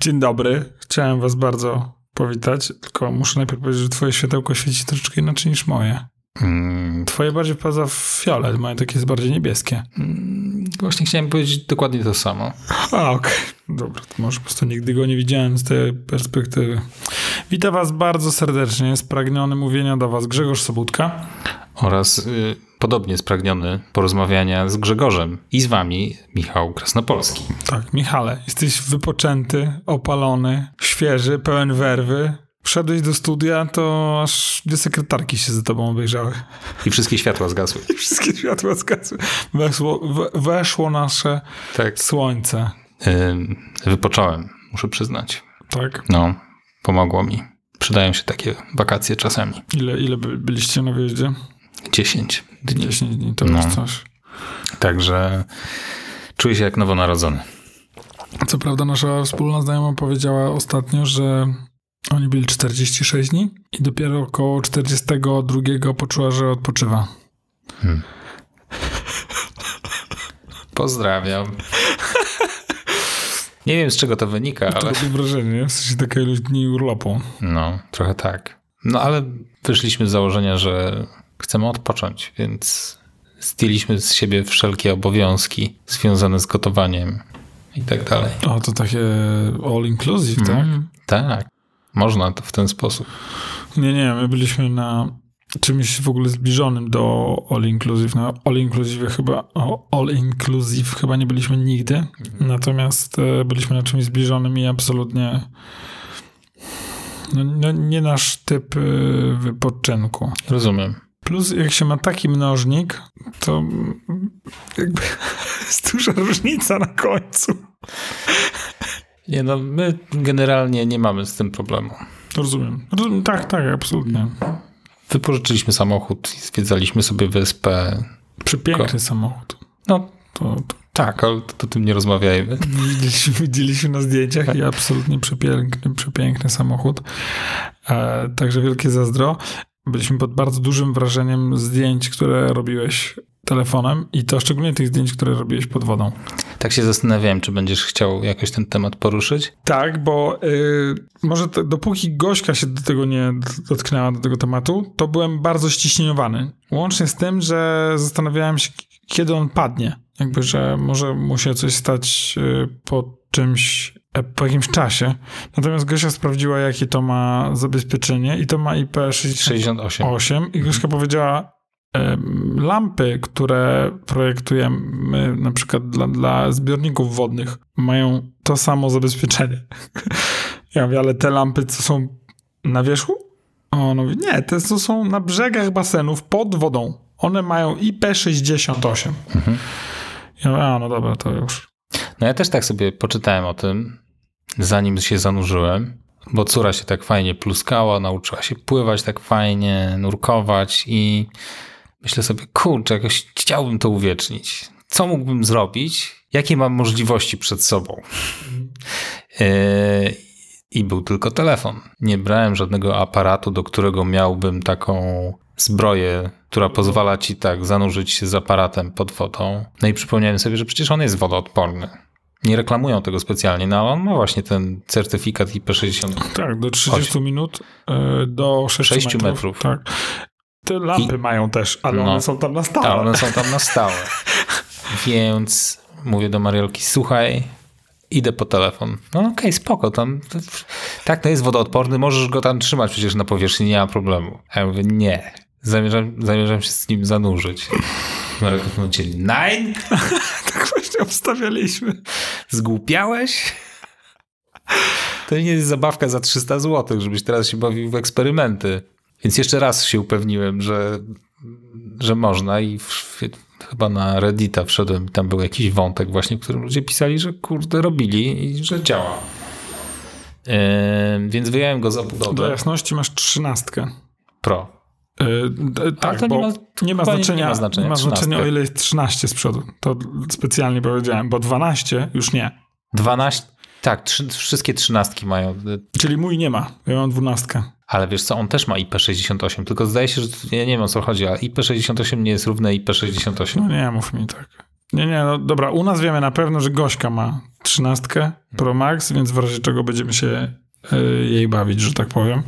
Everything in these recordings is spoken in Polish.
Dzień dobry. Chciałem was bardzo powitać, tylko muszę najpierw powiedzieć, że twoje światełko świeci troszeczkę inaczej niż moje. Mm, Twoje bardziej wpada w fiolet, moje takie jest bardziej niebieskie. mm, właśnie chciałem powiedzieć dokładnie to samo. A, okej. Dobra, to może po prostu nigdy go nie widziałem z tej perspektywy. Witam was bardzo serdecznie. Spragniony mówienia do was Grzegorz Sobutka. Oraz y, podobnie spragniony porozmawiania z Grzegorzem i z wami Michał Krasnopolski. Tak, Michale, jesteś wypoczęty, opalony, świeży, pełen werwy. Wszedłeś do studia, to aż dwie sekretarki się za tobą obejrzały. I wszystkie światła zgasły. I wszystkie światła zgasły. Weszło, we- weszło nasze Tak. słońce. Y, wypocząłem, muszę przyznać. Tak? No, pomogło mi. Przydają się takie wakacje czasami. Ile, ile by, byliście na wyjeździe? 10 dni. 10 dni, to No. już coś. Także czuję się jak nowonarodzony. Co prawda nasza wspólna znajoma powiedziała ostatnio, że oni byli 46 dni i dopiero około 42 poczuła, że odpoczywa. Pozdrawiam. Nie wiem z czego to wynika, ale To robi wrażenie, nie? W sensie taka ilość dni urlopu. no, trochę tak. No ale wyszliśmy z założenia, że chcemy odpocząć, więc zdjęliśmy z siebie wszelkie obowiązki związane z gotowaniem i tak dalej. O, to takie all inclusive, tak? Mm, tak. Można to w ten sposób. Nie, nie, my byliśmy na czymś w ogóle zbliżonym do all inclusive. Na all inclusive chyba, all inclusive chyba nie byliśmy nigdy. Natomiast e, byliśmy na czymś zbliżonym i absolutnie no, no, nie nasz typ e, wypoczynku. Rozumiem. Plus jak się ma taki mnożnik, to jakby jest duża różnica na końcu. Nie no, my generalnie nie mamy z tym problemu. Rozumiem. Tak, tak, absolutnie. Wypożyczyliśmy samochód i zwiedzaliśmy sobie wyspę. Przepiękny samochód. No To, to tak, ale to o tym nie rozmawiajmy. Widzieliśmy, widzieliśmy na zdjęciach i absolutnie przepiękny, przepiękny samochód. E, także wielkie zazdro. Byliśmy pod bardzo dużym wrażeniem zdjęć, które robiłeś telefonem i to szczególnie tych zdjęć, które robiłeś pod wodą. Tak się zastanawiałem, czy będziesz chciał jakoś ten temat poruszyć. Tak, bo y, może te, dopóki Gośka się do tego nie dotknęła, do tego tematu, to byłem bardzo ściśnieniowany. Łącznie z tym, że zastanawiałem się, kiedy on padnie. Jakby, że może mu się coś stać y, po czymś, po jakimś czasie. Natomiast Gosia sprawdziła, jakie to ma zabezpieczenie i to ma IP68 68. i Gośka powiedziała, em, lampy, które projektujemy na przykład dla, dla zbiorników wodnych mają to samo zabezpieczenie. Ja mówię, ale te lampy, co są na wierzchu? On mówi, nie, te co są na brzegach basenów pod wodą. One mają IP68. Ja mówię, a no dobra, to już. No ja też tak sobie poczytałem o tym, zanim się zanurzyłem, bo córa się tak fajnie pluskała, nauczyła się pływać tak fajnie, nurkować i myślę sobie, kurczę, jakoś chciałbym to uwiecznić. Co mógłbym zrobić? Jakie mam możliwości przed sobą? Yy, I był tylko telefon. Nie brałem żadnego aparatu, do którego miałbym taką zbroję, która pozwala ci tak zanurzyć się z aparatem pod wodą. No i przypomniałem sobie, że przecież on jest wodoodporny. Nie reklamują tego specjalnie, no ale on ma właśnie ten certyfikat IP60. Tak, do 30 minut e, do 6, 6 metrów. metrów. Tak. Te lampy mają też, ale No. one są tam na stałe. Tak, one są tam na stałe. Więc mówię do Mariolki, słuchaj, idę po telefon. No okej, spoko, tam tak, to jest wodoodporny, możesz go tam trzymać przecież na powierzchni, nie ma problemu. A ja mówię, nie, zamierzam, zamierzam się z nim zanurzyć. Mariolka mówi, nein, Właśnie obstawialiśmy. zgłupiałeś? To nie jest zabawka za 300 zł, żebyś teraz się bawił w eksperymenty. Więc jeszcze raz się upewniłem, że, że można i w, chyba na Reddita wszedłem i tam był jakiś wątek właśnie, w którym ludzie pisali, że kurde robili i że działa. Yy, więc wyjąłem go z Dla obudowy jasności masz trzynastkę. Pro. Yy, d- tak, to nie ma- nie ma znaczenia, nie ma znaczenia, nie ma znaczenia o ile jest 13 z przodu. To specjalnie powiedziałem, bo 12 już nie. 12, tak, trzy, wszystkie trzynastki mają, Czyli mój nie ma. Ja mam dwunastkę. ale wiesz co, on też ma IP68, tylko zdaje się, że ja nie wiem o co chodzi, ale IP68 nie jest równe IP68. No nie, mów mi tak. Nie, nie, no dobra, u nas wiemy na pewno, że Gośka ma trzynastkę Pro Max, więc w razie czego będziemy się y, jej bawić, że tak powiem.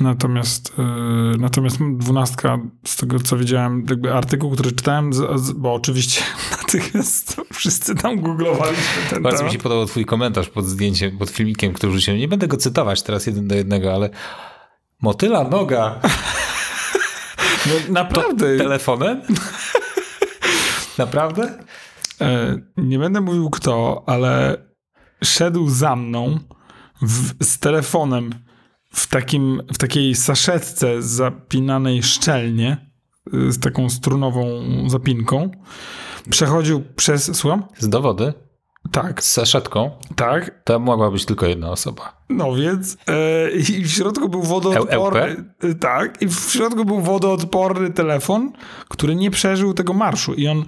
Natomiast, y, natomiast dwunastka, z tego co widziałem, jakby artykuł, który czytałem, z, z, bo oczywiście natychmiast wszyscy tam googlowaliśmy ten Bardzo temat. mi się podobał twój komentarz pod zdjęciem, pod filmikiem, który wrzuciłem. Nie będę go cytować teraz jeden do jednego, ale motyla noga No, naprawdę. telefonem? Naprawdę? E, nie będę mówił kto, ale szedł za mną w, z telefonem w, takim, w takiej saszetce zapinanej szczelnie, y, z taką strunową zapinką. Przechodził przez. Słucham? Z dowody? Tak, Z saszetką? tak. To mogła być tylko jedna osoba. No więc e, i w środku był wodoodporny. e, Tak, i w środku był wodoodporny telefon, który nie przeżył tego marszu. I on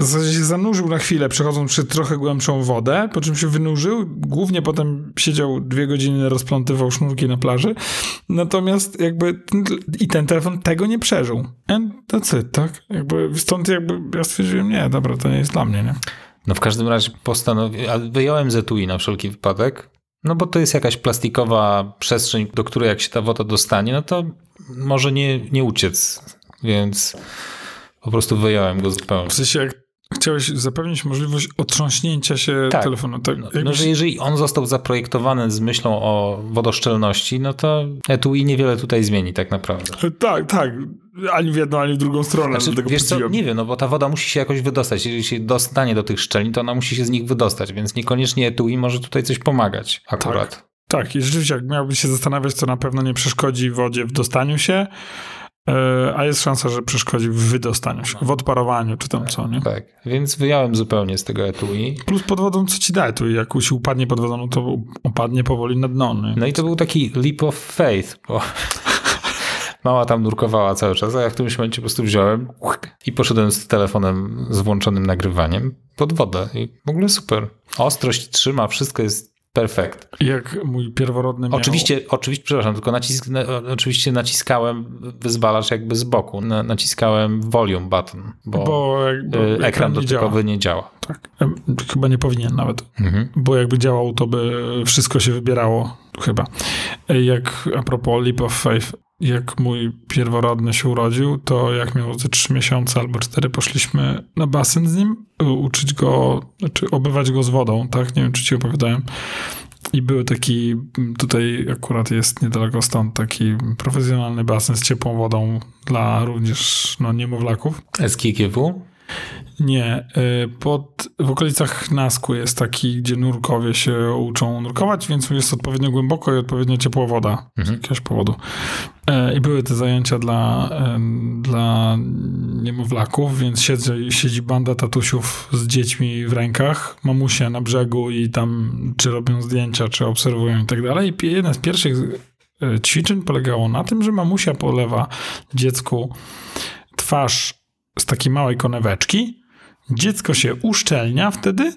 w zasadzie się zanurzył na chwilę, przechodząc przez trochę głębszą wodę, po czym się wynurzył. Głównie potem siedział dwie godziny, rozplątywał sznurki na plaży. Natomiast jakby i ten telefon tego nie przeżył. And that's it, tak? Jakby stąd jakby ja stwierdziłem, nie, dobra, to nie jest dla mnie, nie? No w każdym razie postanowiłem, wyjąłem z etui na wszelki wypadek, no bo to jest jakaś plastikowa przestrzeń, do której jak się ta woda dostanie, no to może nie, nie uciec, więc po prostu wyjąłem go zupełnie. W sensie, jak chciałeś zapewnić możliwość otrząśnięcia się Tak. telefonu. Tak, No, no, że jeżeli on został zaprojektowany z myślą o wodoszczelności, no to etui niewiele tutaj zmieni tak naprawdę. Tak, tak. Ani w jedną, ani w drugą stronę. Znaczy, dlatego wiesz co, nie wiem, no bo ta woda musi się jakoś wydostać. Jeżeli się dostanie do tych szczelin, to ona musi się z nich wydostać, więc niekoniecznie etui może tutaj coś pomagać akurat. Tak, i rzeczywiście, jak miałbyś się zastanawiać, to na pewno nie przeszkodzi wodzie w dostaniu się, a jest szansa, że przeszkodzi w wydostaniu się, w odparowaniu, czy tam co, nie? Tak, więc wyjąłem zupełnie z tego etui. Plus pod wodą, co ci daje, tu jak się upadnie pod wodą, no to upadnie powoli na dno, nie? No i to był taki leap of faith, bo mała tam nurkowała cały czas, a ja w którymś momencie po prostu wziąłem i poszedłem z telefonem z włączonym nagrywaniem pod wodę i w ogóle super. Ostrość trzyma, wszystko jest perfekt. Jak mój pierworodny miał... Oczywiście, oczywiście, przepraszam, tylko nacisk, na, oczywiście naciskałem wyzwalacz jakby z boku, na, naciskałem volume button, bo, Bo jakby y, ekran nie działa. dotykowy nie działa. Tak. Chyba nie powinien nawet. Mhm. Bo jakby działał, to by wszystko się wybierało, chyba. Jak a propos Leap of Faith, jak mój pierworodny się urodził, to jak miał ze trzy miesiące albo cztery, poszliśmy na basen z nim, u- uczyć go, znaczy obywać go z wodą, tak? Nie wiem, czy ci opowiadałem. I był taki, tutaj akurat jest niedaleko stąd, taki profesjonalny basen z ciepłą wodą dla również no, niemowlaków. SKGW? Nie, y, pod, w okolicach Nasku jest taki, gdzie nurkowie się uczą nurkować, więc jest odpowiednio głęboko i odpowiednio ciepła woda z jakiegoś powodu. E, I były te zajęcia dla, dla niemowlaków, więc siedzi, siedzi banda tatusiów z dziećmi w rękach, mamusie na brzegu i tam czy robią zdjęcia, czy obserwują i tak dalej. I jedne z pierwszych e, ćwiczeń polegało na tym, że mamusia polewa dziecku twarz z takiej małej koneweczki. Dziecko się uszczelnia wtedy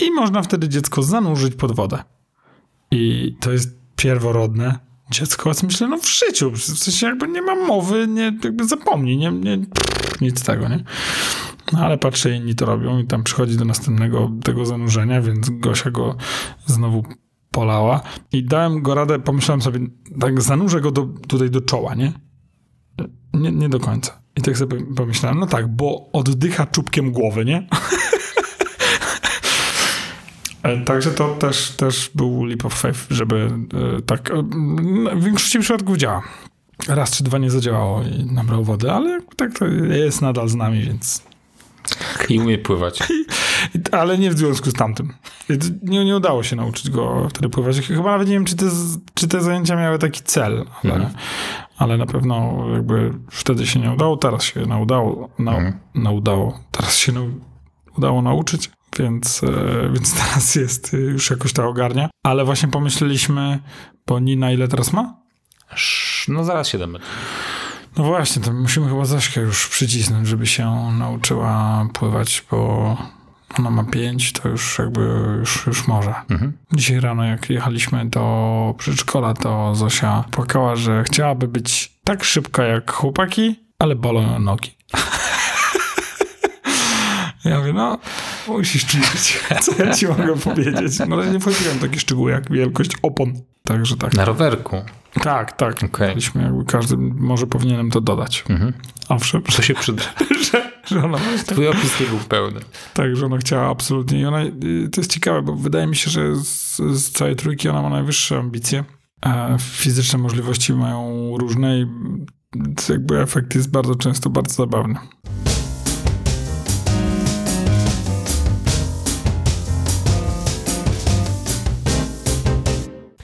i można wtedy dziecko zanurzyć pod wodę. I to jest pierworodne dziecko, więc myślę, no w życiu, w sensie jakby nie ma mowy, nie, jakby zapomnij, nie, nie, pff, nic tego, nie? No ale patrzę, inni to robią i tam przychodzi do następnego tego zanurzenia, więc Gosia go znowu polała i dałem go radę, pomyślałem sobie, tak zanurzę go do, tutaj do czoła, nie? Nie, nie do końca. I tak sobie pomyślałem, no tak, bo oddycha czubkiem głowy, nie? E, Także to też, też był leap of faith, żeby e, tak. e, W większości przypadków działa. Raz czy dwa nie zadziałało i nabrał wody, ale tak to jest nadal z nami, więc. I umie pływać. Ale nie w związku z tamtym. Nie, nie udało się nauczyć go wtedy pływać. Chyba nawet nie wiem, czy te, czy te zajęcia miały taki cel, ale, Mhm. ale na pewno jakby wtedy się nie udało, teraz się naudało. Na, naudało. Teraz się nau, udało nauczyć, więc, e, więc teraz jest, e, już jakoś to ogarnia. Ale właśnie pomyśleliśmy, bo Nina ile teraz ma? No zaraz 7 metrów. No właśnie, to musimy chyba Zaśkę już przycisnąć, żeby się nauczyła pływać, bo ona ma pięć, to już jakby już, już może. Mhm. Dzisiaj rano, jak jechaliśmy do przedszkola, to Zosia płakała, że chciałaby być tak szybka jak chłopaki, ale bolą ją nogi. Ja mówię, no, musisz czuć, co ja ci mogę powiedzieć. No ale nie wchodziłem w takie szczegóły jak wielkość opon. Także tak. Na rowerku. Tak, tak. Byliśmy jakby każdy, może powinienem to dodać. Mhm. Owszem, To się przyda. że, że ona Twój opis nie był pełny. tak, że ona chciała absolutnie. I ona, y, to jest ciekawe, bo wydaje mi się, że z, z całej trójki ona ma najwyższe ambicje. A fizyczne możliwości mają różne i jakby efekt jest bardzo często bardzo zabawny.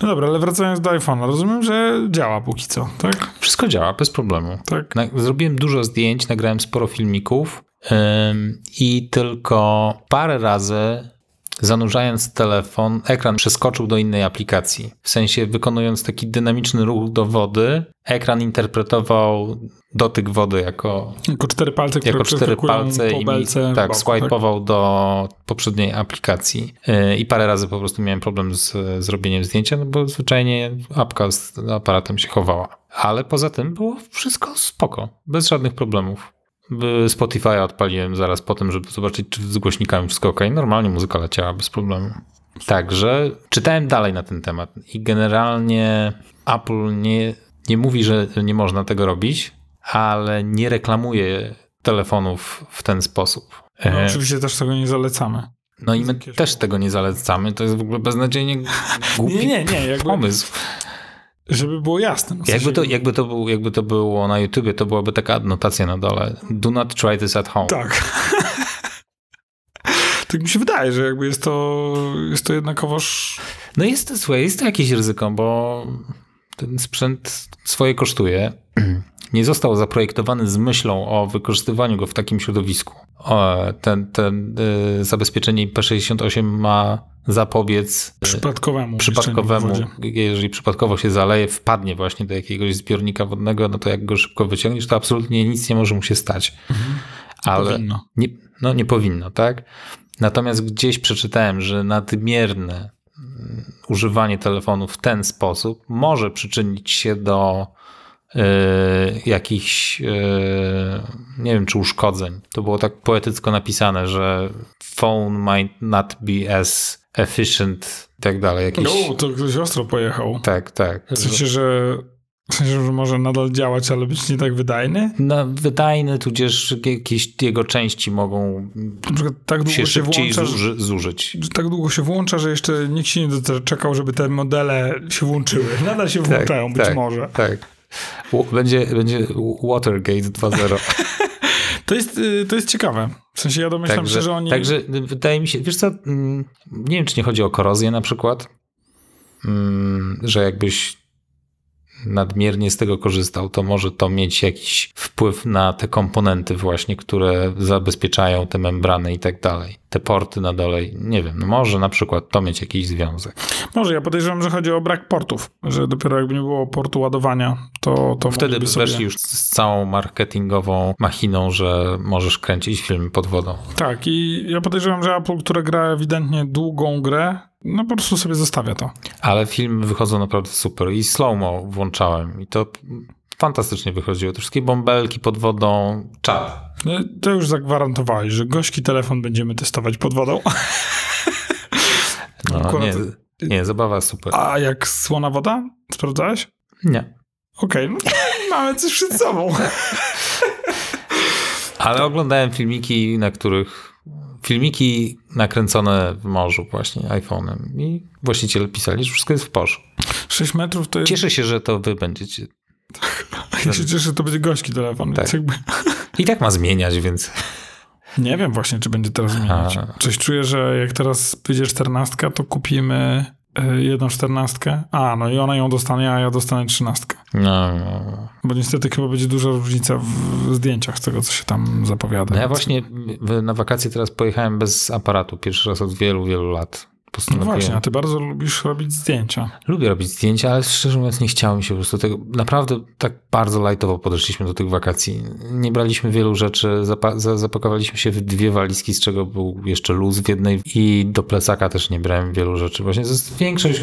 No dobra, ale wracając do iPhone'a, rozumiem, że działa póki co, tak? Wszystko działa bez problemu. Tak. Zrobiłem dużo zdjęć, nagrałem sporo filmików ym, i tylko parę razy zanurzając telefon, ekran przeskoczył do innej aplikacji. W sensie wykonując taki dynamiczny ruch do wody, ekran interpretował dotyk wody jako, Jako cztery palce, które jako cztery palce po i belce w tak, bok, swipeował do poprzedniej aplikacji. Yy, I parę razy po prostu miałem problem z zrobieniem zdjęcia, no bo zwyczajnie apka z aparatem się chowała. Ale poza tym było wszystko spoko, bez żadnych problemów. By Spotify'a odpaliłem zaraz po tym, żeby zobaczyć, czy z głośnikami wszystko ok. Normalnie muzyka leciała bez problemu. Także czytałem dalej na ten temat i generalnie Apple nie, nie mówi, że nie można tego robić, ale nie reklamuje telefonów w ten sposób. No, E, oczywiście też tego nie zalecamy. No i my też tego nie zalecamy. To jest w ogóle beznadziejnie głupi Nie, nie, nie, jakby, pomysł. Żeby było jasne. No, Jakby to, jakby, to był, jakby to było na YouTubie, to byłaby taka adnotacja na dole. Do not try this at home. Tak. tak mi się wydaje, że jakby jest to, jest to jednakowoż... No jest to, słuchaj, jest to jakieś ryzyko, bo ten sprzęt swoje kosztuje. Nie został zaprojektowany z myślą o wykorzystywaniu go w takim środowisku. O, ten, ten y, zabezpieczenie IP68 ma zapobiec y, Przypadkowemu. przypadkowemu, jeżeli przypadkowo się zaleje, wpadnie właśnie do jakiegoś zbiornika wodnego, no to jak go szybko wyciągniesz, to absolutnie nic nie może mu się stać. Ale Powinno. nie, no nie powinno, tak? Natomiast gdzieś przeczytałem, że nadmierne mm, używanie telefonu w ten sposób może przyczynić się do jakichś, y, nie wiem, czy uszkodzeń. To było tak poetycko napisane, że phone might not be as efficient i tak dalej. Jakieś, No, to ktoś ostro pojechał. tak, tak. W sensie, że, w sensie, że może nadal działać, ale być nie tak wydajny. No, wydajny, tudzież jakieś jego części mogą tak się się, szybciej włącza, że, zuży, zużyć. tak długo się włącza, że jeszcze nikt się nie doczekał, żeby te modele się włączyły. Nadal się włączają, być tak, może. Tak. Będzie, będzie Watergate 2.0. To jest, y, to jest ciekawe. W sensie ja domyślam Także, się, że oni... także wydaje mi się, wiesz co, mm, nie wiem, czy nie chodzi o korozję na przykład, Mm, że jakbyś nadmiernie z tego korzystał, to może to mieć jakiś wpływ na te komponenty właśnie, które zabezpieczają te membrany i tak dalej. Te porty na dole, nie wiem, no może na przykład to mieć jakiś związek. Może, ja podejrzewam, że chodzi o brak portów. Że dopiero jakby nie było portu ładowania, to, to Wtedy mogliby sobie... weszli już z całą marketingową machiną, że możesz kręcić filmy pod wodą. Tak, i ja podejrzewam, że Apple, które gra ewidentnie długą grę, no po prostu sobie zostawia to. Ale filmy wychodzą naprawdę super. I slow-mo włączałem i to fantastycznie wychodziło. Te wszystkie bąbelki pod wodą, czad. No, to już zagwarantowałeś, że gorzki telefon będziemy testować pod wodą. No, Akurat- nie, nie, zabawa super. A jak słona woda? Sprawdzałeś? Nie. Okej, no mamy coś przed sobą. Ale oglądałem filmiki, na których filmiki nakręcone w morzu właśnie iPhone'em i właściciele pisali, że wszystko jest w porządku. 6 metrów to jest... Cieszę się, że to wy będziecie. Ja się cieszę, że to będzie gorzki telefon, Tak. jakby... I tak ma zmieniać, więc Nie wiem właśnie, czy będzie teraz zmieniać. A. Coś czuję, że jak teraz wyjdzie czternastka, to kupimy jedną czternastkę. A, no i ona ją dostanie, a ja dostanę trzynastkę. no, no. Bo niestety chyba będzie duża różnica w zdjęciach z tego, co się tam zapowiada. No ja właśnie na wakacje teraz pojechałem bez aparatu. Pierwszy raz od wielu, wielu lat. No Postanowiłem. właśnie, a ty bardzo lubisz robić zdjęcia. Lubię robić zdjęcia, ale szczerze mówiąc nie chciało mi się po prostu tego. Naprawdę tak bardzo lajtowo podeszliśmy do tych wakacji. Nie braliśmy wielu rzeczy, zapa- za- zapakowaliśmy się w dwie walizki, z czego był jeszcze luz w jednej i do plecaka też nie brałem wielu rzeczy. Właśnie większość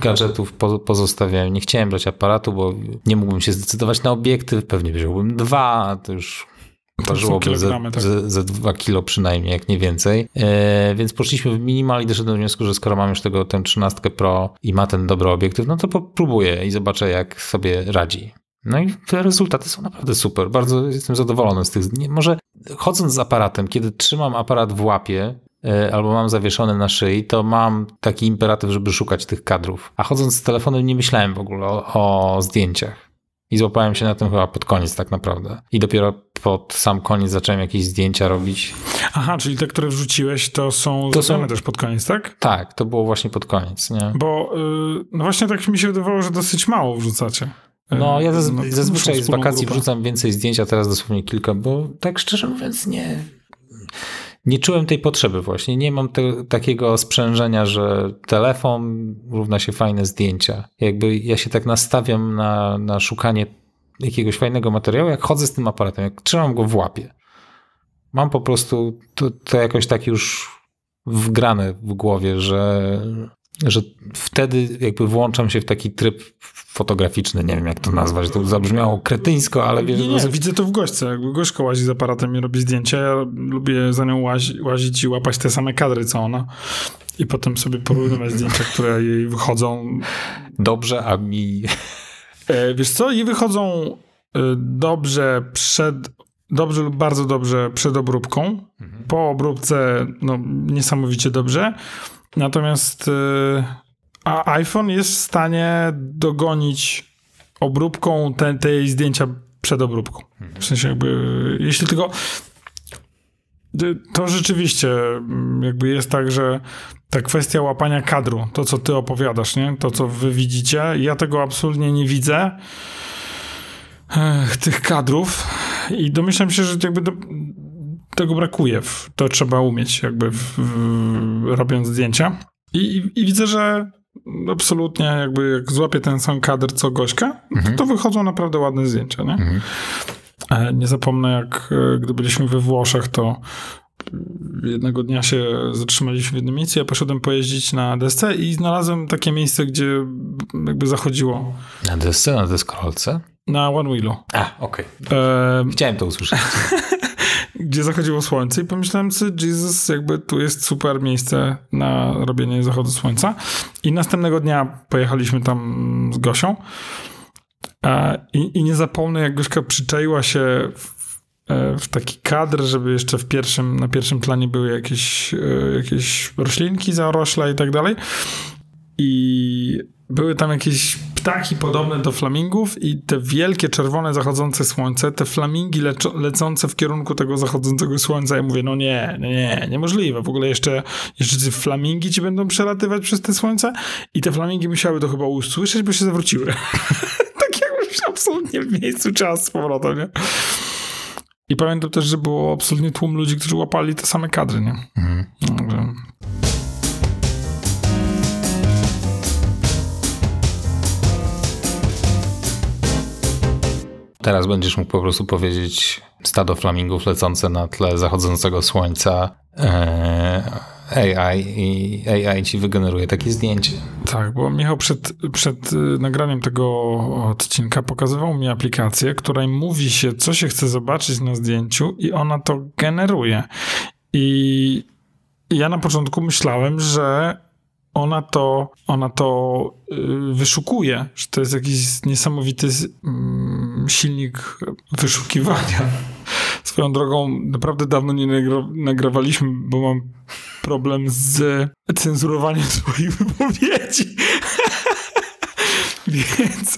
gadżetów po- pozostawiałem. Nie chciałem brać aparatu, bo nie mógłbym się zdecydować na obiektyw, pewnie wziąłbym dwa, a to już ważyłoby ze, tak. ze, ze 2 kilo przynajmniej, jak nie więcej. E, więc poszliśmy w minimal i doszedłem do wniosku, że skoro mam już tego tę 13 Pro i ma ten dobry obiektyw, no to popróbuję i zobaczę, jak sobie radzi. No i te rezultaty są naprawdę super. Bardzo jestem zadowolony z tych. Nie, może chodząc z aparatem, kiedy trzymam aparat w łapie, e, albo mam zawieszony na szyi, to mam taki imperatyw, żeby szukać tych kadrów. A chodząc z telefonem nie myślałem w ogóle o, o zdjęciach. I złapałem się na tym chyba pod koniec tak naprawdę. I dopiero pod sam koniec zacząłem jakieś zdjęcia robić. Aha, czyli te, które wrzuciłeś, to są To są- też pod koniec, tak? Tak, to było właśnie pod koniec, nie? Bo y, no właśnie tak mi się wydawało, że dosyć mało wrzucacie. Y, No, ja zaz- na zazwyczaj z wakacji grupę. wrzucam więcej zdjęć, a teraz dosłownie kilka, bo tak szczerze mówiąc nie... Nie czułem tej potrzeby właśnie. Nie mam te, takiego sprzężenia, że telefon równa się fajne zdjęcia. Jakby ja się tak nastawiam na, na szukanie jakiegoś fajnego materiału, jak chodzę z tym aparatem, jak trzymam go w łapie. Mam po prostu to, to jakoś tak już wgrane w głowie, że, że wtedy jakby włączam się w taki tryb fotograficzny, nie wiem jak to nazwać, to zabrzmiało kretyńsko, ale wiesz, Nie, nie, widzę to w gośce. Jakby gośka łazi z aparatem i robi zdjęcia. Ja lubię za nią łazi, łazić i łapać te same kadry, co ona. I potem sobie porównywać zdjęcia, które jej wychodzą. dobrze, a mi E, wiesz co? Jej wychodzą e, dobrze przed... Dobrze lub bardzo dobrze przed obróbką. Po obróbce no, niesamowicie dobrze. Natomiast e, a iPhone jest w stanie dogonić obróbką te, te jej zdjęcia przed obróbką. W sensie jakby, jeśli tylko y, to rzeczywiście mm, jakby jest tak, że ta kwestia łapania kadru, to co ty opowiadasz, nie? To co wy widzicie, ja tego absolutnie nie widzę. Ech, tych kadrów i domyślam się, że jakby do, tego brakuje. W, to trzeba umieć jakby w, w, robiąc zdjęcia. I, i, I widzę, że absolutnie jakby jak złapię ten sam kadr co Gośka, to, to wychodzą naprawdę ładne zdjęcia, nie? E, Nie zapomnę, jak e, gdy byliśmy we Włoszech, to jednego dnia się zatrzymaliśmy w jednym miejscu, ja poszedłem pojeździć na desce i znalazłem takie miejsce, gdzie jakby zachodziło na desce, na deskorolce. na One Wheelu, A, okej. e, Chciałem to usłyszeć. gdzie zachodziło słońce i pomyślałem sobie, Jesus, jakby tu jest super miejsce na robienie zachodu słońca. I następnego dnia pojechaliśmy tam z Gosią e, i, i nie zapomnę, jak Gośka przyczaiła się w, e, w taki kadr, żeby jeszcze w pierwszym, na pierwszym planie były jakieś, e, jakieś roślinki, zarośla i tak dalej. I były tam jakieś ptaki podobne do flamingów i te wielkie czerwone zachodzące słońce, te flamingi lecące w kierunku tego zachodzącego słońca. Ja mówię, no nie, nie, nie, niemożliwe. W ogóle jeszcze, jeszcze te flamingi ci będą przelatywać przez te słońce i te flamingi musiały to chyba usłyszeć, bo się zawróciły. tak jakbyś absolutnie w miejscu czas z powrotem, nie? I pamiętam też, że było absolutnie tłum ludzi, którzy łapali te same kadry, nie? Mhm. Teraz będziesz mógł po prostu powiedzieć stado flamingów lecące na tle zachodzącego słońca. Eee, AI i AI ci wygeneruje takie zdjęcie. Tak, bo Michał przed, przed y, nagraniem tego odcinka pokazywał mi aplikację, której mówi się, co się chce zobaczyć na zdjęciu i ona to generuje. I ja na początku myślałem, że ona to, ona to y, wyszukuje, że to jest jakiś niesamowity mm, silnik wyszukiwania. Swoją drogą, naprawdę dawno nie nagra- nagrywaliśmy, bo mam problem z cenzurowaniem swoich wypowiedzi. Więc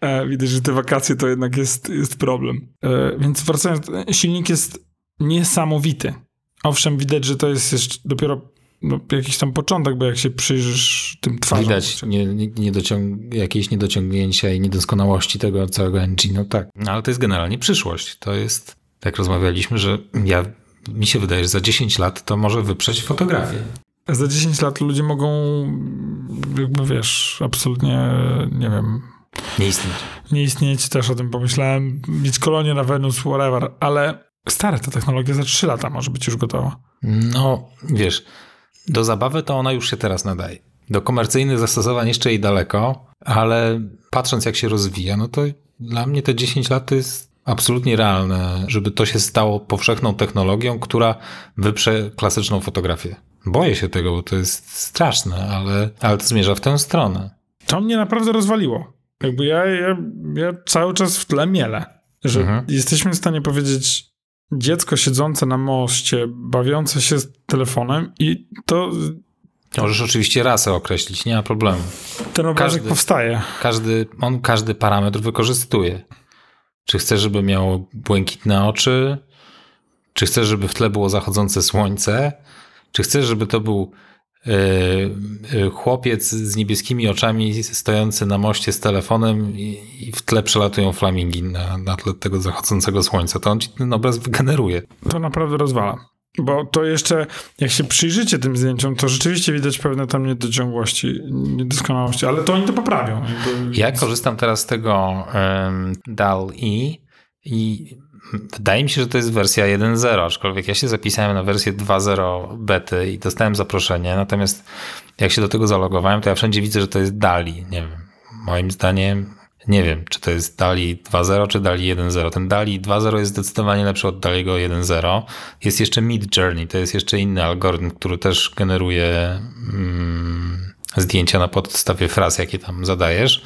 e, widać, że te wakacje to jednak jest, jest problem. E, więc wracając, silnik jest niesamowity. Owszem, widać, że to jest jeszcze dopiero no, jakiś tam początek, bo jak się przyjrzysz tym twarzom. Widać nie, nie, niedociąg- jakieś niedociągnięcia i niedoskonałości tego całego engine. No tak. No, ale to jest generalnie przyszłość. To jest, tak rozmawialiśmy, że ja, mi się wydaje, że za 10 lat to może wyprzeć fotografię. Za 10 lat ludzie mogą, jakby wiesz, absolutnie, nie wiem, Nie istnieć. nie istnieć, też o tym pomyślałem, mieć kolonię na Wenus, whatever, ale stare, ta technologia za 3 lata może być już gotowa. No, wiesz, do zabawy to ona już się teraz nadaje. Do komercyjnych zastosowań jeszcze jej daleko, ale patrząc jak się rozwija, no to dla mnie te 10 lat to jest absolutnie realne, żeby to się stało powszechną technologią, która wyprze klasyczną fotografię. Boję się tego, bo to jest straszne, ale, ale to zmierza w tę stronę. To mnie naprawdę rozwaliło. Jakby ja, ja, ja cały czas w tle miele, że mhm. jesteśmy w stanie powiedzieć dziecko siedzące na moście, bawiące się z telefonem i to... Możesz oczywiście rasę określić, nie ma problemu. Ten obrazek każdy, powstaje. Każdy, on każdy parametr wykorzystuje. Czy chcesz, żeby miało błękitne oczy? Czy chcesz, żeby w tle było zachodzące słońce? Czy chcesz, żeby to był chłopiec z niebieskimi oczami stojący na moście z telefonem i, w tle przelatują flamingi na, na tle tego zachodzącego słońca? To on ci ten obraz wygeneruje. To naprawdę rozwala. Bo to jeszcze, jak się przyjrzycie tym zdjęciom, to rzeczywiście widać pewne tam niedociągłości, niedoskonałości, ale to oni to poprawią. Jakby... Ja korzystam teraz z tego um, DAL-E i wydaje mi się, że to jest wersja 1.0, aczkolwiek ja się zapisałem na wersję 2.0 bety i dostałem zaproszenie, natomiast jak się do tego zalogowałem, to ja wszędzie widzę, że to jest DALI. Nie wiem, moim zdaniem nie wiem, czy to jest DALI 2.0 czy DALI 1.0. Ten DALI 2.0 jest zdecydowanie lepszy od DALIego 1.0. Jest jeszcze Mid Journey, to jest jeszcze inny algorytm, który też generuje mm, zdjęcia na podstawie fraz, jakie tam zadajesz.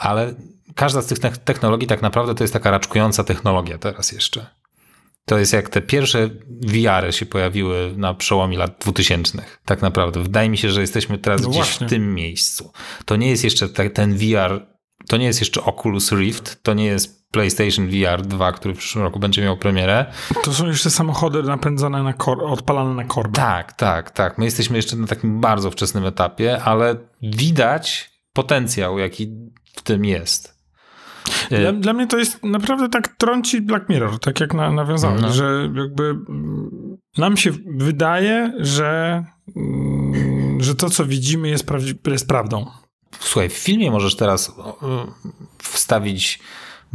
Ale każda z tych technologii tak naprawdę to jest taka raczkująca technologia teraz jeszcze. To jest jak te pierwsze VR-y się pojawiły na przełomie lat 2000. Tak naprawdę. Wydaje mi się, że jesteśmy teraz no gdzieś właśnie. w tym miejscu. To nie jest jeszcze ten VR to nie jest jeszcze Oculus Rift, to nie jest PlayStation VR 2, który w przyszłym roku będzie miał premierę. To są jeszcze samochody napędzane na kor, odpalane na korbę. Tak, tak, tak. My jesteśmy jeszcze na takim bardzo wczesnym etapie, ale widać potencjał, jaki w tym jest. Dla, dla, mnie to jest naprawdę tak trąci Black Mirror, tak jak na, nawiązałeś, no. że jakby nam się wydaje, że, mm, że to, co widzimy jest, jest prawdą. Słuchaj, w filmie możesz teraz wstawić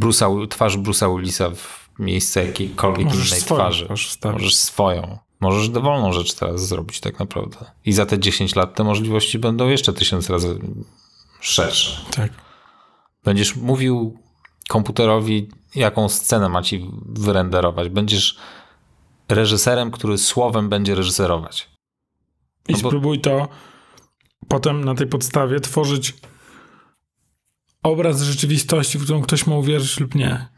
Bruce'a, twarz Bruce'a Willisa w miejsce jakiejkolwiek możesz innej swoją, twarzy. Możesz, możesz swoją. Możesz dowolną rzecz teraz zrobić tak naprawdę. I za te 10 lat te możliwości będą jeszcze tysiąc razy szersze. Tak. Będziesz mówił komputerowi, jaką scenę ma ci wyrenderować. Będziesz reżyserem, który słowem będzie reżyserować. I no spróbuj to potem na tej podstawie tworzyć obraz rzeczywistości, w którą ktoś ma uwierzyć lub nie.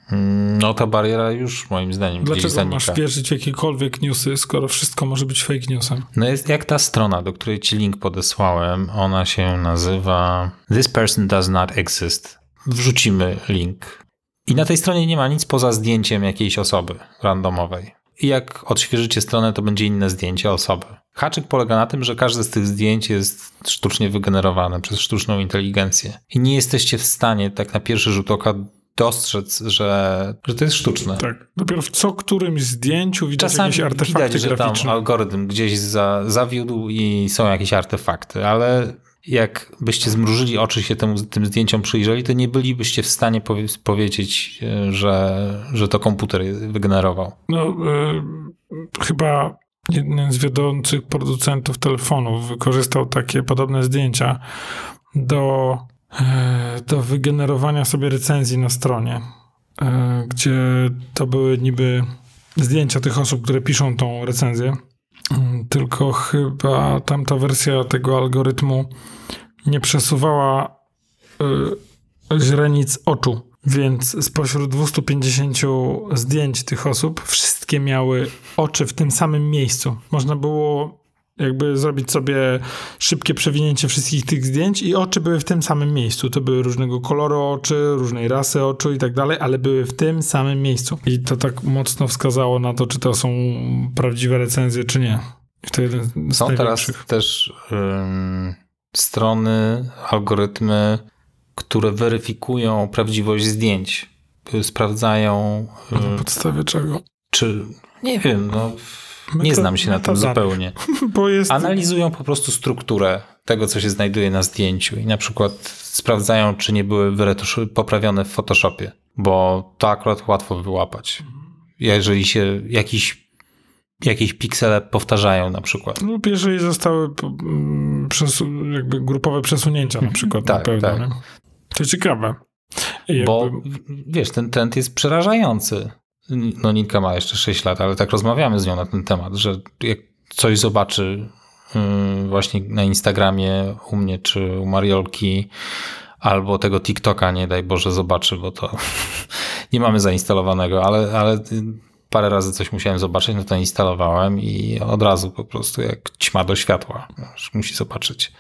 No ta bariera już moim zdaniem Dlaczego zanika. masz wierzyć w jakiekolwiek newsy, skoro wszystko może być fake newsem? No jest jak ta strona, do której ci link podesłałem, ona się nazywa This person does not exist. Wrzucimy link. I na tej stronie nie ma nic poza zdjęciem jakiejś osoby randomowej. I jak odświeżycie stronę, to będzie inne zdjęcie osoby. Haczyk polega na tym, że każde z tych zdjęć jest sztucznie wygenerowane przez sztuczną inteligencję. I nie jesteście w stanie tak na pierwszy rzut oka dostrzec, że, że to jest sztuczne. Tak. Dopiero w co którymś zdjęciu widać Czasami jakieś artefakty widać, że tam algorytm gdzieś za, zawiódł i są jakieś artefakty, ale jak byście zmrużyli oczy się temu, tym zdjęciom przyjrzeli, to nie bylibyście w stanie powie powiedzieć, e, że, że to komputer wygenerował. No, y, chyba jeden z wiodących producentów telefonów wykorzystał takie podobne zdjęcia do, y, do wygenerowania sobie recenzji na stronie, y, gdzie to były niby zdjęcia tych osób, które piszą tą recenzję. Tylko chyba tamta wersja tego algorytmu nie przesuwała y, źrenic oczu. Więc spośród 250 zdjęć tych osób, wszystkie miały oczy w tym samym miejscu. Można było jakby zrobić sobie szybkie przewinięcie wszystkich tych zdjęć i oczy były w tym samym miejscu. To były różnego koloru oczy, różnej rasy oczu i tak dalej, ale były w tym samym miejscu. I to tak mocno wskazało na to, czy to są prawdziwe recenzje, czy nie. są teraz też strony, algorytmy, które weryfikują prawdziwość zdjęć. Sprawdzają. Na podstawie czego? Czy. Nie wiem, no. Nie znam się na tym zupełnie. Jest... Analizują po prostu strukturę tego, co się znajduje na zdjęciu i na przykład sprawdzają, czy nie były poprawione w Photoshopie, bo to akurat łatwo wyłapać. Jeżeli się jakiś, jakieś piksele powtarzają na przykład. Lub jeżeli zostały mm, jakby grupowe przesunięcia na przykład tak, na pewno. Tak. To ciekawe. I Bo jakby- wiesz, ten trend jest przerażający. No Ninka ma jeszcze 6 lat, ale tak rozmawiamy z nią na ten temat, że jak coś zobaczy yy, właśnie na Instagramie u mnie czy u Mariolki albo tego TikToka, nie daj Boże, zobaczy, bo to nie mamy zainstalowanego, ale, ale parę razy coś musiałem zobaczyć, no to instalowałem i od razu po prostu jak ćma do światła, już musi zobaczyć.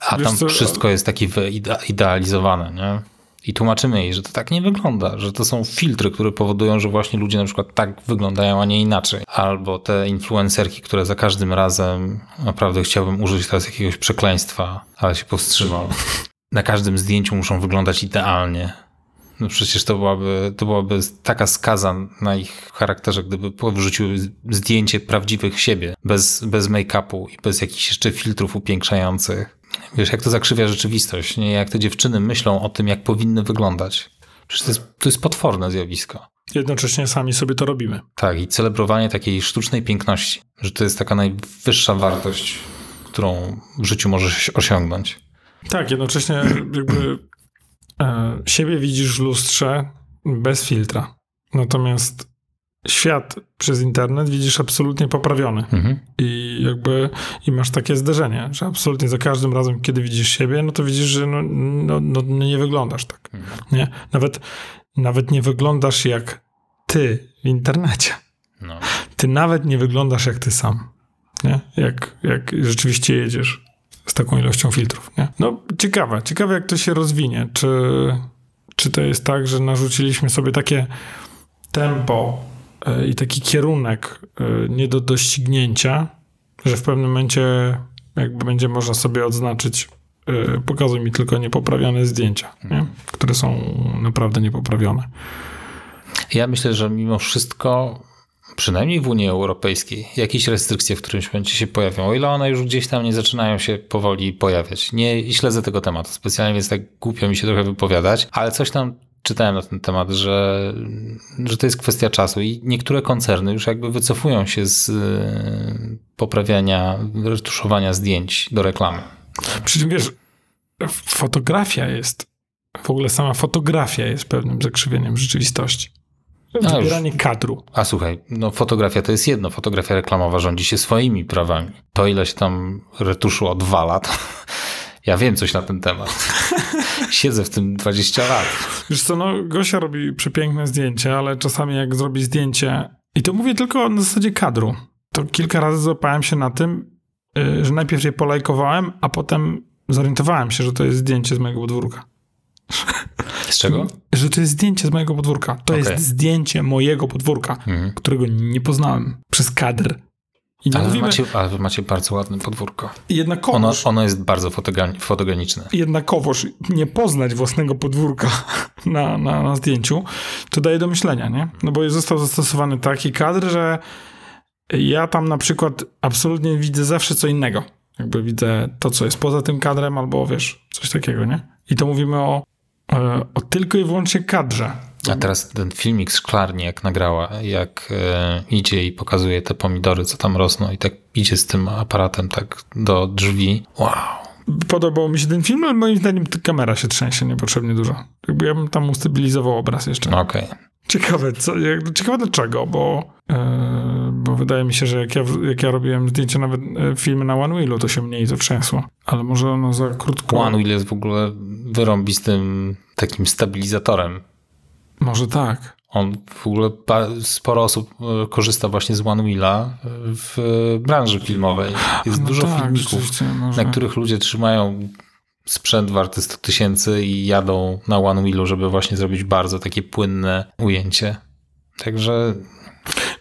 A Wiesz tam co, wszystko jest takie wyidealizowane, nie? I tłumaczymy jej, że to tak nie wygląda, że to są filtry, które powodują, że właśnie ludzie na przykład tak wyglądają, a nie inaczej. Albo te influencerki, które za każdym razem, naprawdę chciałbym użyć teraz jakiegoś przekleństwa, ale się powstrzymał. Na każdym zdjęciu muszą wyglądać idealnie. No przecież to byłaby, to byłaby taka skaza na ich charakterze, gdyby wrzuciły zdjęcie prawdziwych siebie, bez, bez make-upu i bez jakichś jeszcze filtrów upiększających. Wiesz, jak to zakrzywia rzeczywistość, nie? Jak te dziewczyny myślą o tym, jak powinny wyglądać. Przecież to jest, to jest potworne zjawisko. Jednocześnie sami sobie to robimy. Tak, i celebrowanie takiej sztucznej piękności, że to jest taka najwyższa wartość, którą w życiu możesz osiągnąć. Tak, jednocześnie jakby e, siebie widzisz w lustrze bez filtra. Natomiast świat przez internet widzisz absolutnie poprawiony. Mhm. I jakby i masz takie zderzenie, że absolutnie za każdym razem, kiedy widzisz siebie, no to widzisz, że no, no, no nie wyglądasz tak. Nie? Nawet, nawet nie wyglądasz jak ty w internecie. No. Ty nawet nie wyglądasz jak ty sam. Nie? Jak, jak rzeczywiście jedziesz z taką ilością filtrów. Nie? No ciekawe, ciekawe jak to się rozwinie. Czy, czy to jest tak, że narzuciliśmy sobie takie tempo i taki kierunek y, nie do doścignięcia, że w pewnym momencie jakby będzie można sobie odznaczyć y, pokazuj mi tylko niepoprawione zdjęcia, nie? które są naprawdę niepoprawione. Ja myślę, że mimo wszystko, przynajmniej w Unii Europejskiej, jakieś restrykcje w którymś momencie się pojawią, o ile one już gdzieś tam nie zaczynają się powoli pojawiać. Nie śledzę tego tematu specjalnie, więc tak głupio mi się trochę wypowiadać, ale coś tam czytałem na ten temat, że, że to jest kwestia czasu i niektóre koncerny już jakby wycofują się z y, poprawiania, retuszowania zdjęć do reklamy. Przy czym wiesz, fotografia jest, w ogóle sama fotografia jest pewnym zakrzywieniem rzeczywistości. już. Wybieranie kadru. A słuchaj, no fotografia to jest jedno, fotografia reklamowa rządzi się swoimi prawami. To ile się tam retuszu odwala, to ja wiem coś na ten temat. Siedzę w tym 20 lat. Wiesz co, no Gosia robi przepiękne zdjęcie, ale czasami jak zrobi zdjęcie, i to mówię tylko na zasadzie kadru, to kilka razy złapałem się na tym, y, że najpierw je polajkowałem, a potem zorientowałem się, że to jest zdjęcie z mojego podwórka. Z czego? Że to jest zdjęcie z mojego podwórka. To Okej. jest zdjęcie mojego podwórka, Mhm. którego nie poznałem przez kadr. I nie Ale, mówimy, macie, ale macie bardzo ładne podwórko. jednakowoż, Ono, ono jest bardzo fotogeni- fotogeniczne. jednakowoż nie poznać własnego podwórka na, na, na zdjęciu, to daje do myślenia, nie? No bo został zastosowany taki kadr, że ja tam na przykład absolutnie widzę zawsze co innego. Jakby widzę to, co jest poza tym kadrem, albo wiesz, coś takiego, nie? I to mówimy o, e, o tylko i wyłącznie kadrze. A teraz ten filmik z szklarni, jak nagrała, jak e, idzie i pokazuje te pomidory, co tam rosną i tak idzie z tym aparatem tak do drzwi. Wow. Podobał mi się ten film, ale moim zdaniem kamera się trzęsie niepotrzebnie dużo. Jakby ja bym tam ustabilizował obraz jeszcze. No Okej. Ciekawe, co, ciekawe dlaczego, bo, e, bo wydaje mi się, że jak ja, jak ja robiłem zdjęcia, nawet e, filmy na One Wheelu, to się mniej to trzęsło. Ale może ono za krótko... One Wheel jest w ogóle wyrąbistym takim stabilizatorem. Może tak. On w ogóle sporo osób e, korzysta właśnie z One Wheela e, w branży filmowej. Jest No dużo tak, filmików, może. na których ludzie trzymają sprzęt warty 100 tysięcy i jadą na One Wheelu, żeby właśnie zrobić bardzo takie płynne ujęcie. Także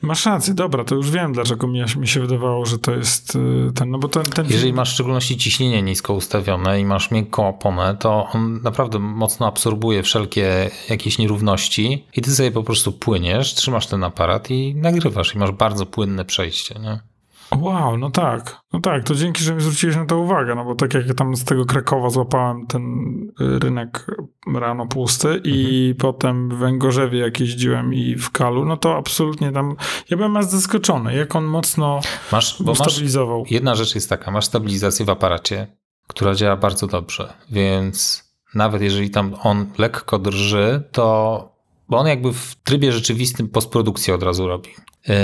Masz rację, dobra, to już wiem, dlaczego mi, się wydawało, że to jest y, ten, no bo ten, ten jeżeli masz w szczególności ciśnienie nisko ustawione i masz miękką oponę, to on naprawdę mocno absorbuje wszelkie jakieś nierówności i ty sobie po prostu płyniesz, trzymasz ten aparat i nagrywasz i masz bardzo płynne przejście. Nie? Wow, no tak, no tak, to dzięki, że mi zwróciłeś na to uwagę, no bo tak jak ja tam z tego Krakowa złapałem ten y, rynek rano pusty i Mhm. potem w Węgorzewie jak jeździłem i w Kalu, no to absolutnie tam, ja byłem aż zaskoczony, jak on mocno Masz, bo masz, ustabilizował. jedna rzecz jest taka, masz stabilizację w aparacie, która działa bardzo dobrze, więc nawet jeżeli tam on lekko drży, to bo on jakby w trybie rzeczywistym postprodukcję od razu robi. Yy,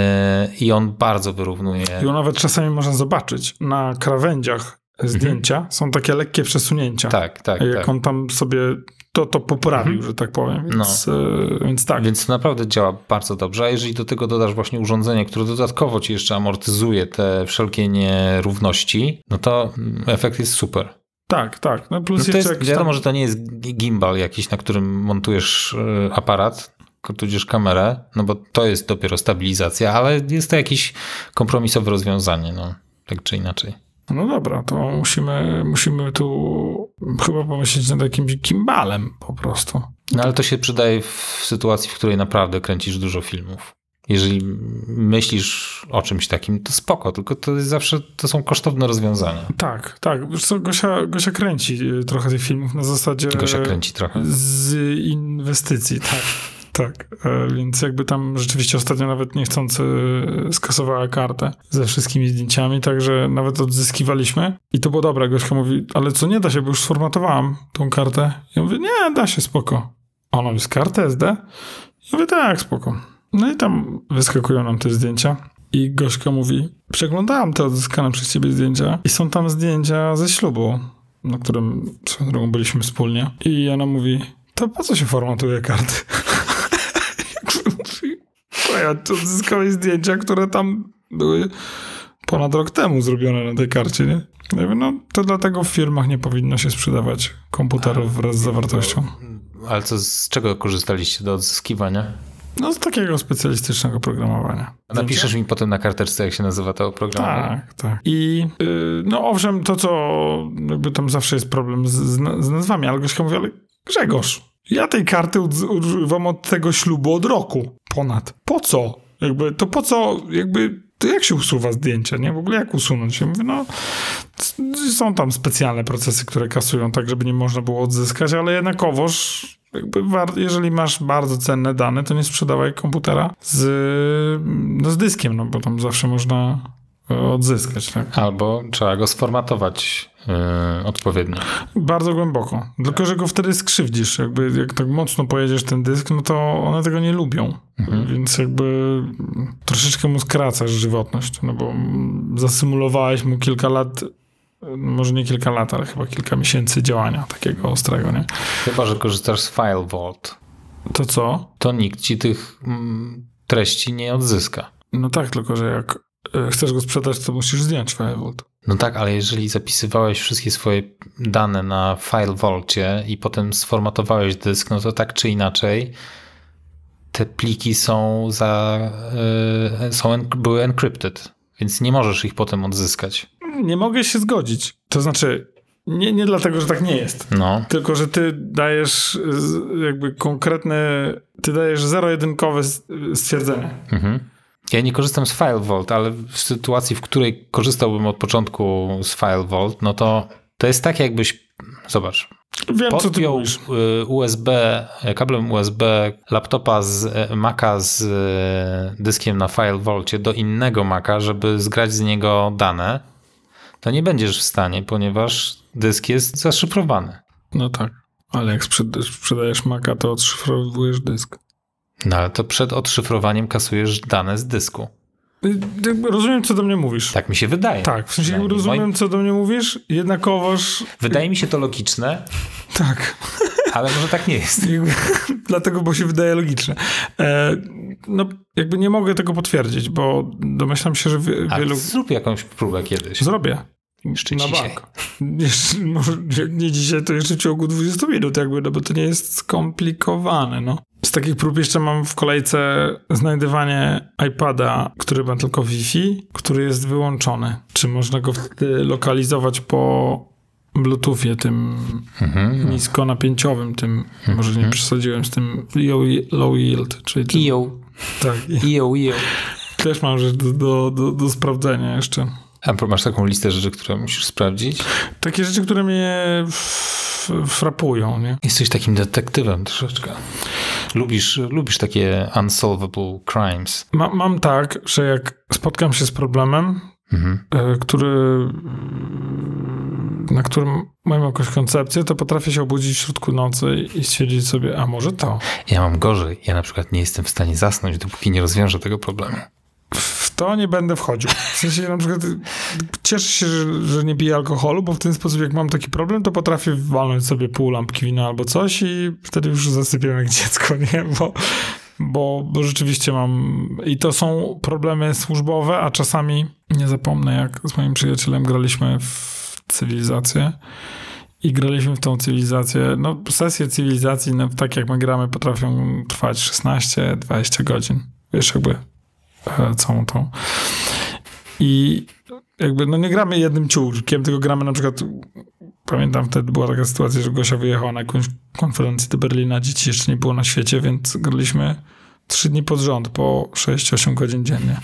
I on bardzo wyrównuje. I on nawet czasami można zobaczyć na krawędziach zdjęcia mhm. są takie lekkie przesunięcia. Tak, tak. Jak tak. on tam sobie to, to poprawił, mhm. że tak powiem. Więc, no. e, więc tak. Więc naprawdę działa bardzo dobrze. A jeżeli do tego dodasz właśnie urządzenie, które dodatkowo ci jeszcze amortyzuje te wszelkie nierówności, no to efekt jest super. Tak, tak. No plus no to jest, wiadomo, tam... że to nie jest gimbal jakiś, na którym montujesz e, aparat, tudzież kamerę, no bo to jest dopiero stabilizacja, ale jest to jakieś kompromisowe rozwiązanie, no, tak czy inaczej. No dobra, to musimy, musimy tu chyba pomyśleć nad jakimś gimbalem po prostu. No ale to się przydaje w sytuacji, w której naprawdę kręcisz dużo filmów. Jeżeli myślisz o czymś takim, to spoko, tylko to jest zawsze, to są kosztowne rozwiązania. Tak, tak. Wiesz co, Gosia, Gosia kręci trochę tych filmów na zasadzie... Gosia kręci trochę. Z inwestycji, tak. Tak, e, więc jakby tam rzeczywiście ostatnio nawet niechcący skasowała kartę ze wszystkimi zdjęciami, także nawet odzyskiwaliśmy. I to było dobre. Gośka mówi, ale co nie da się, bo już sformatowałam tą kartę. Ja mówię, nie, da się, spoko. Ona mówi, z kartę SD? Ja mówię, tak, spoko. No i tam wyskakują nam te zdjęcia. I Gośka mówi, przeglądałam te odzyskane przez ciebie zdjęcia i są tam zdjęcia ze ślubu, na którym swoją drogą byliśmy wspólnie. I ona mówi, to po co się formatuje karty? ja odzyskałeś zdjęcia, które tam były ponad rok temu zrobione na tej karcie, nie? Ja mówię, no to dlatego w firmach nie powinno się sprzedawać komputerów wraz z zawartością. Ale co, z czego korzystaliście do odzyskiwania? No z takiego specjalistycznego programowania. Napiszesz mi potem na karteczce, jak się nazywa to oprogramowanie. Tak, tak. I yy, no owszem, to co jakby tam zawsze jest problem z, z nazwami, ale Gośka mówi, ale Grzegorz, ja tej karty używam od tego ślubu od roku ponad. Po co? Jakby, to po co, jakby, to jak się usuwa zdjęcia, nie? W ogóle jak usunąć? Ja mówię, no, są tam specjalne procesy, które kasują tak, żeby nie można było odzyskać, ale jednakowoż jakby jeżeli masz bardzo cenne dane, to nie sprzedawaj komputera z, no z dyskiem, no bo tam zawsze można odzyskać. Tak? Albo trzeba go sformatować yy, odpowiednio. Bardzo głęboko. Tylko, że go wtedy skrzywdzisz. Jakby jak tak mocno pojedziesz ten dysk, no to one tego nie lubią. Mhm. Więc jakby troszeczkę mu skracasz żywotność. No bo zasymulowałeś mu kilka lat może nie kilka lat, ale chyba kilka miesięcy działania takiego ostrego, nie? Chyba, że korzystasz z File Vault. To co? To nikt ci tych mm, treści nie odzyska. No tak, tylko że jak E, chcesz go sprzedać, to musisz zdjąć FileVault. No tak, ale jeżeli zapisywałeś wszystkie swoje dane na FileVaultie i potem sformatowałeś dysk, no to tak czy inaczej te pliki są za, yy, są, były encrypted, więc nie możesz ich potem odzyskać. Nie mogę się zgodzić. To znaczy, nie, nie dlatego, że tak nie jest. No. Tylko, że ty dajesz jakby konkretne, ty dajesz zero-jedynkowe stwierdzenie. Mhm. Ja nie korzystam z FileVault, ale w sytuacji, w której korzystałbym od początku z FileVault, no to to jest tak jakbyś, zobacz, Wiem, podpiął y, USB, kablem USB laptopa z e, Maca z e, dyskiem na FileVaultie do innego Maca, żeby zgrać z niego dane, to nie będziesz w stanie, ponieważ dysk jest zaszyfrowany. No tak, ale jak sprzedajesz Maca, to odszyfrowujesz dysk. No ale to przed odszyfrowaniem kasujesz dane z dysku. Y, rozumiem, co do mnie mówisz. Tak mi się wydaje. Tak, w sensie rozumiem, co do mnie mówisz, jednakowoż... Wydaje mi się to logiczne. Tak. Ale może tak nie jest. Dlatego, bo się wydaje logiczne. E, no, jakby nie mogę tego potwierdzić, bo domyślam się, że wielu... zrób jakąś próbę kiedyś. Zrobię. Jeszcze na dzisiaj. Bank. Jeszcze, może nie dzisiaj, to jeszcze w ciągu 20 minut jakby, no bo to nie jest skomplikowane, no. Z takich prób jeszcze mam w kolejce znajdywanie iPada, który ma tylko Wi-Fi, który jest wyłączony. Czy można go wtedy lokalizować po Bluetoothie, tym mhm. niskonapięciowym, tym, mhm. może nie przesadziłem z tym low yield, czyli tym, EO. Tak. EO, EO. Też mam rzecz do, do, do, do sprawdzenia jeszcze. A masz taką listę rzeczy, które musisz sprawdzić? Takie rzeczy, które mnie frapują, nie? Jesteś takim detektywem troszeczkę. Lubisz, lubisz takie unsolvable crimes. Ma, mam tak, że jak spotkam się z problemem, Mhm. e, który, na którym mam jakąś koncepcję, to potrafię się obudzić w środku nocy i stwierdzić sobie, a może to. Ja mam gorzej. Ja na przykład nie jestem w stanie zasnąć, dopóki nie rozwiążę tego problemu. W to nie będę wchodził. W sensie na przykład cieszę się, że, że nie piję alkoholu, bo w ten sposób jak mam taki problem, to potrafię walnąć sobie pół lampki wina albo coś i wtedy już zasypiam jak dziecko, nie? Bo, bo, rzeczywiście mam... I to są problemy służbowe, a czasami nie zapomnę, jak z moim przyjacielem graliśmy w cywilizację i graliśmy w tą cywilizację. No, sesje cywilizacji, no, tak jak my gramy, potrafią trwać 16-20 godzin. Wiesz, jakby e, całą tą. I jakby, no nie gramy jednym ciurkiem, tylko gramy na przykład, pamiętam wtedy była taka sytuacja, że Gosia wyjechała na jakąś konferencję do Berlina, dzieci jeszcze nie było na świecie, więc graliśmy trzy dni pod rząd, po 6-8 godzin dziennie.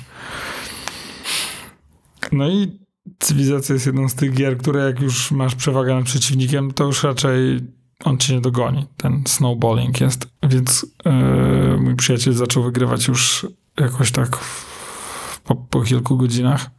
No i cywilizacja jest jedną z tych gier, które jak już masz przewagę nad przeciwnikiem, to już raczej on cię nie dogoni. Ten snowballing jest. Więc yy, mój przyjaciel zaczął wygrywać już jakoś tak w, po, po kilku godzinach.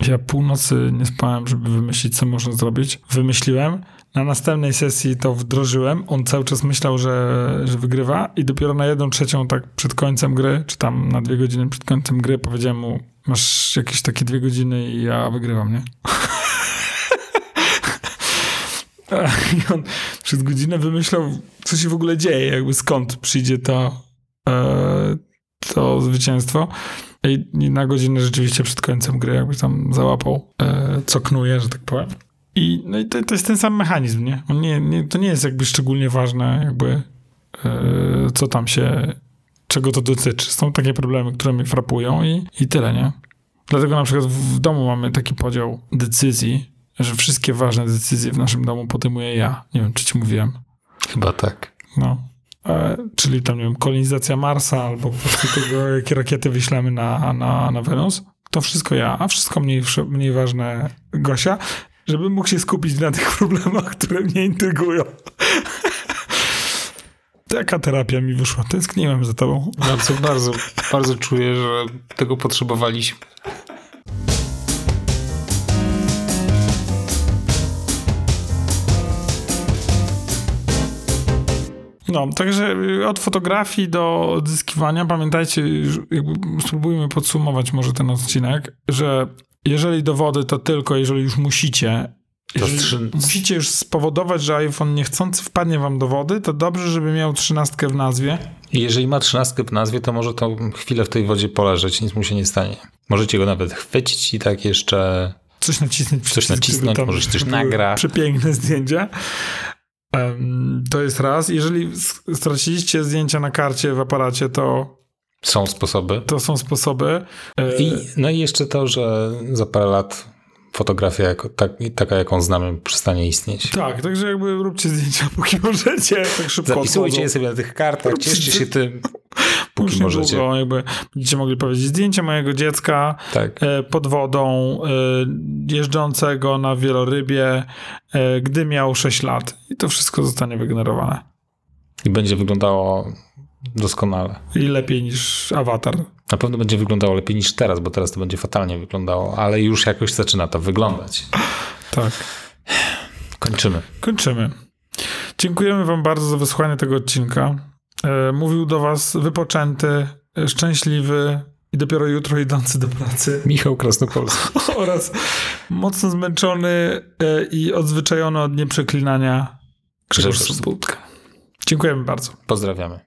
Ja północy nie spałem, żeby wymyślić, co można zrobić. Wymyśliłem. Na następnej sesji to wdrożyłem. On cały czas myślał, że, że wygrywa i dopiero na jedną trzecią tak przed końcem gry, czy tam na dwie godziny przed końcem gry powiedziałem mu, masz jakieś takie dwie godziny i ja wygrywam, nie? I on przez godzinę wymyślał, co się w ogóle dzieje, jakby skąd przyjdzie to, e, to zwycięstwo. I na godzinę rzeczywiście przed końcem gry jakby tam załapał, e, co knuje, że tak powiem. I, no i to, to jest ten sam mechanizm, nie? On nie, nie? To nie jest jakby szczególnie ważne, jakby e, co tam się, czego to dotyczy. Są takie problemy, które mnie frapują i, i tyle, nie? Dlatego na przykład w domu mamy taki podział decyzji, że wszystkie ważne decyzje w naszym domu podejmuję ja. Nie wiem, czy ci mówiłem. Chyba tak. No. E, czyli tam, nie wiem, kolonizacja Marsa albo po prostu tego, jakie rakiety wyślemy na, na, na Wenus. To wszystko ja, a wszystko mniej, mniej ważne Gosia, żebym mógł się skupić na tych problemach, które mnie intrygują. Taka terapia mi wyszła. Tęskniłem za tobą. Bardzo, bardzo, bardzo czuję, że tego potrzebowaliśmy. No, także od fotografii do odzyskiwania, pamiętajcie, jakby spróbujmy podsumować może ten odcinek, że jeżeli do wody, to tylko jeżeli już musicie. Jeżeli trzy- musicie już spowodować, że iPhone niechcący wpadnie wam do wody, to dobrze, żeby miał trzynastkę w nazwie. I jeżeli ma trzynastkę w nazwie, to może to chwilę w tej wodzie poleżeć, nic mu się nie stanie. Możecie go nawet chwycić i tak jeszcze Coś nacisnąć. Coś nacisnąć, żeby tam może się coś były nagra. Przepiękne zdjęcia. To jest raz. Jeżeli straciliście zdjęcia na karcie w aparacie, to, są sposoby. to są sposoby. E, I, no i jeszcze to, że za parę lat fotografia jako, tak, taka, jaką znamy, przestanie istnieć. Tak, także jakby róbcie zdjęcia, póki możecie, tak szybko Zapisujcie odchodzą. je sobie na tych kartach, cieszcie się tym, póki Już możecie. niedługo jakby będziecie mogli powiedzieć zdjęcie mojego dziecka Tak. e, pod wodą, e, jeżdżącego na wielorybie, e, gdy miał 6 lat. I to wszystko zostanie wygenerowane. I będzie wyglądało doskonale. I lepiej niż awatar. Na pewno będzie wyglądało lepiej niż teraz, bo teraz to będzie fatalnie wyglądało, ale już jakoś zaczyna to wyglądać. Tak. Kończymy. Kończymy. Dziękujemy Wam bardzo za wysłuchanie tego odcinka. E, mówił do Was wypoczęty, e, szczęśliwy i dopiero jutro idący do pracy Michał Krasnopolski. oraz mocno zmęczony e, i odzwyczajony od nieprzeklinania Grzegorz Sobutka. Dziękujemy bardzo. Pozdrawiamy.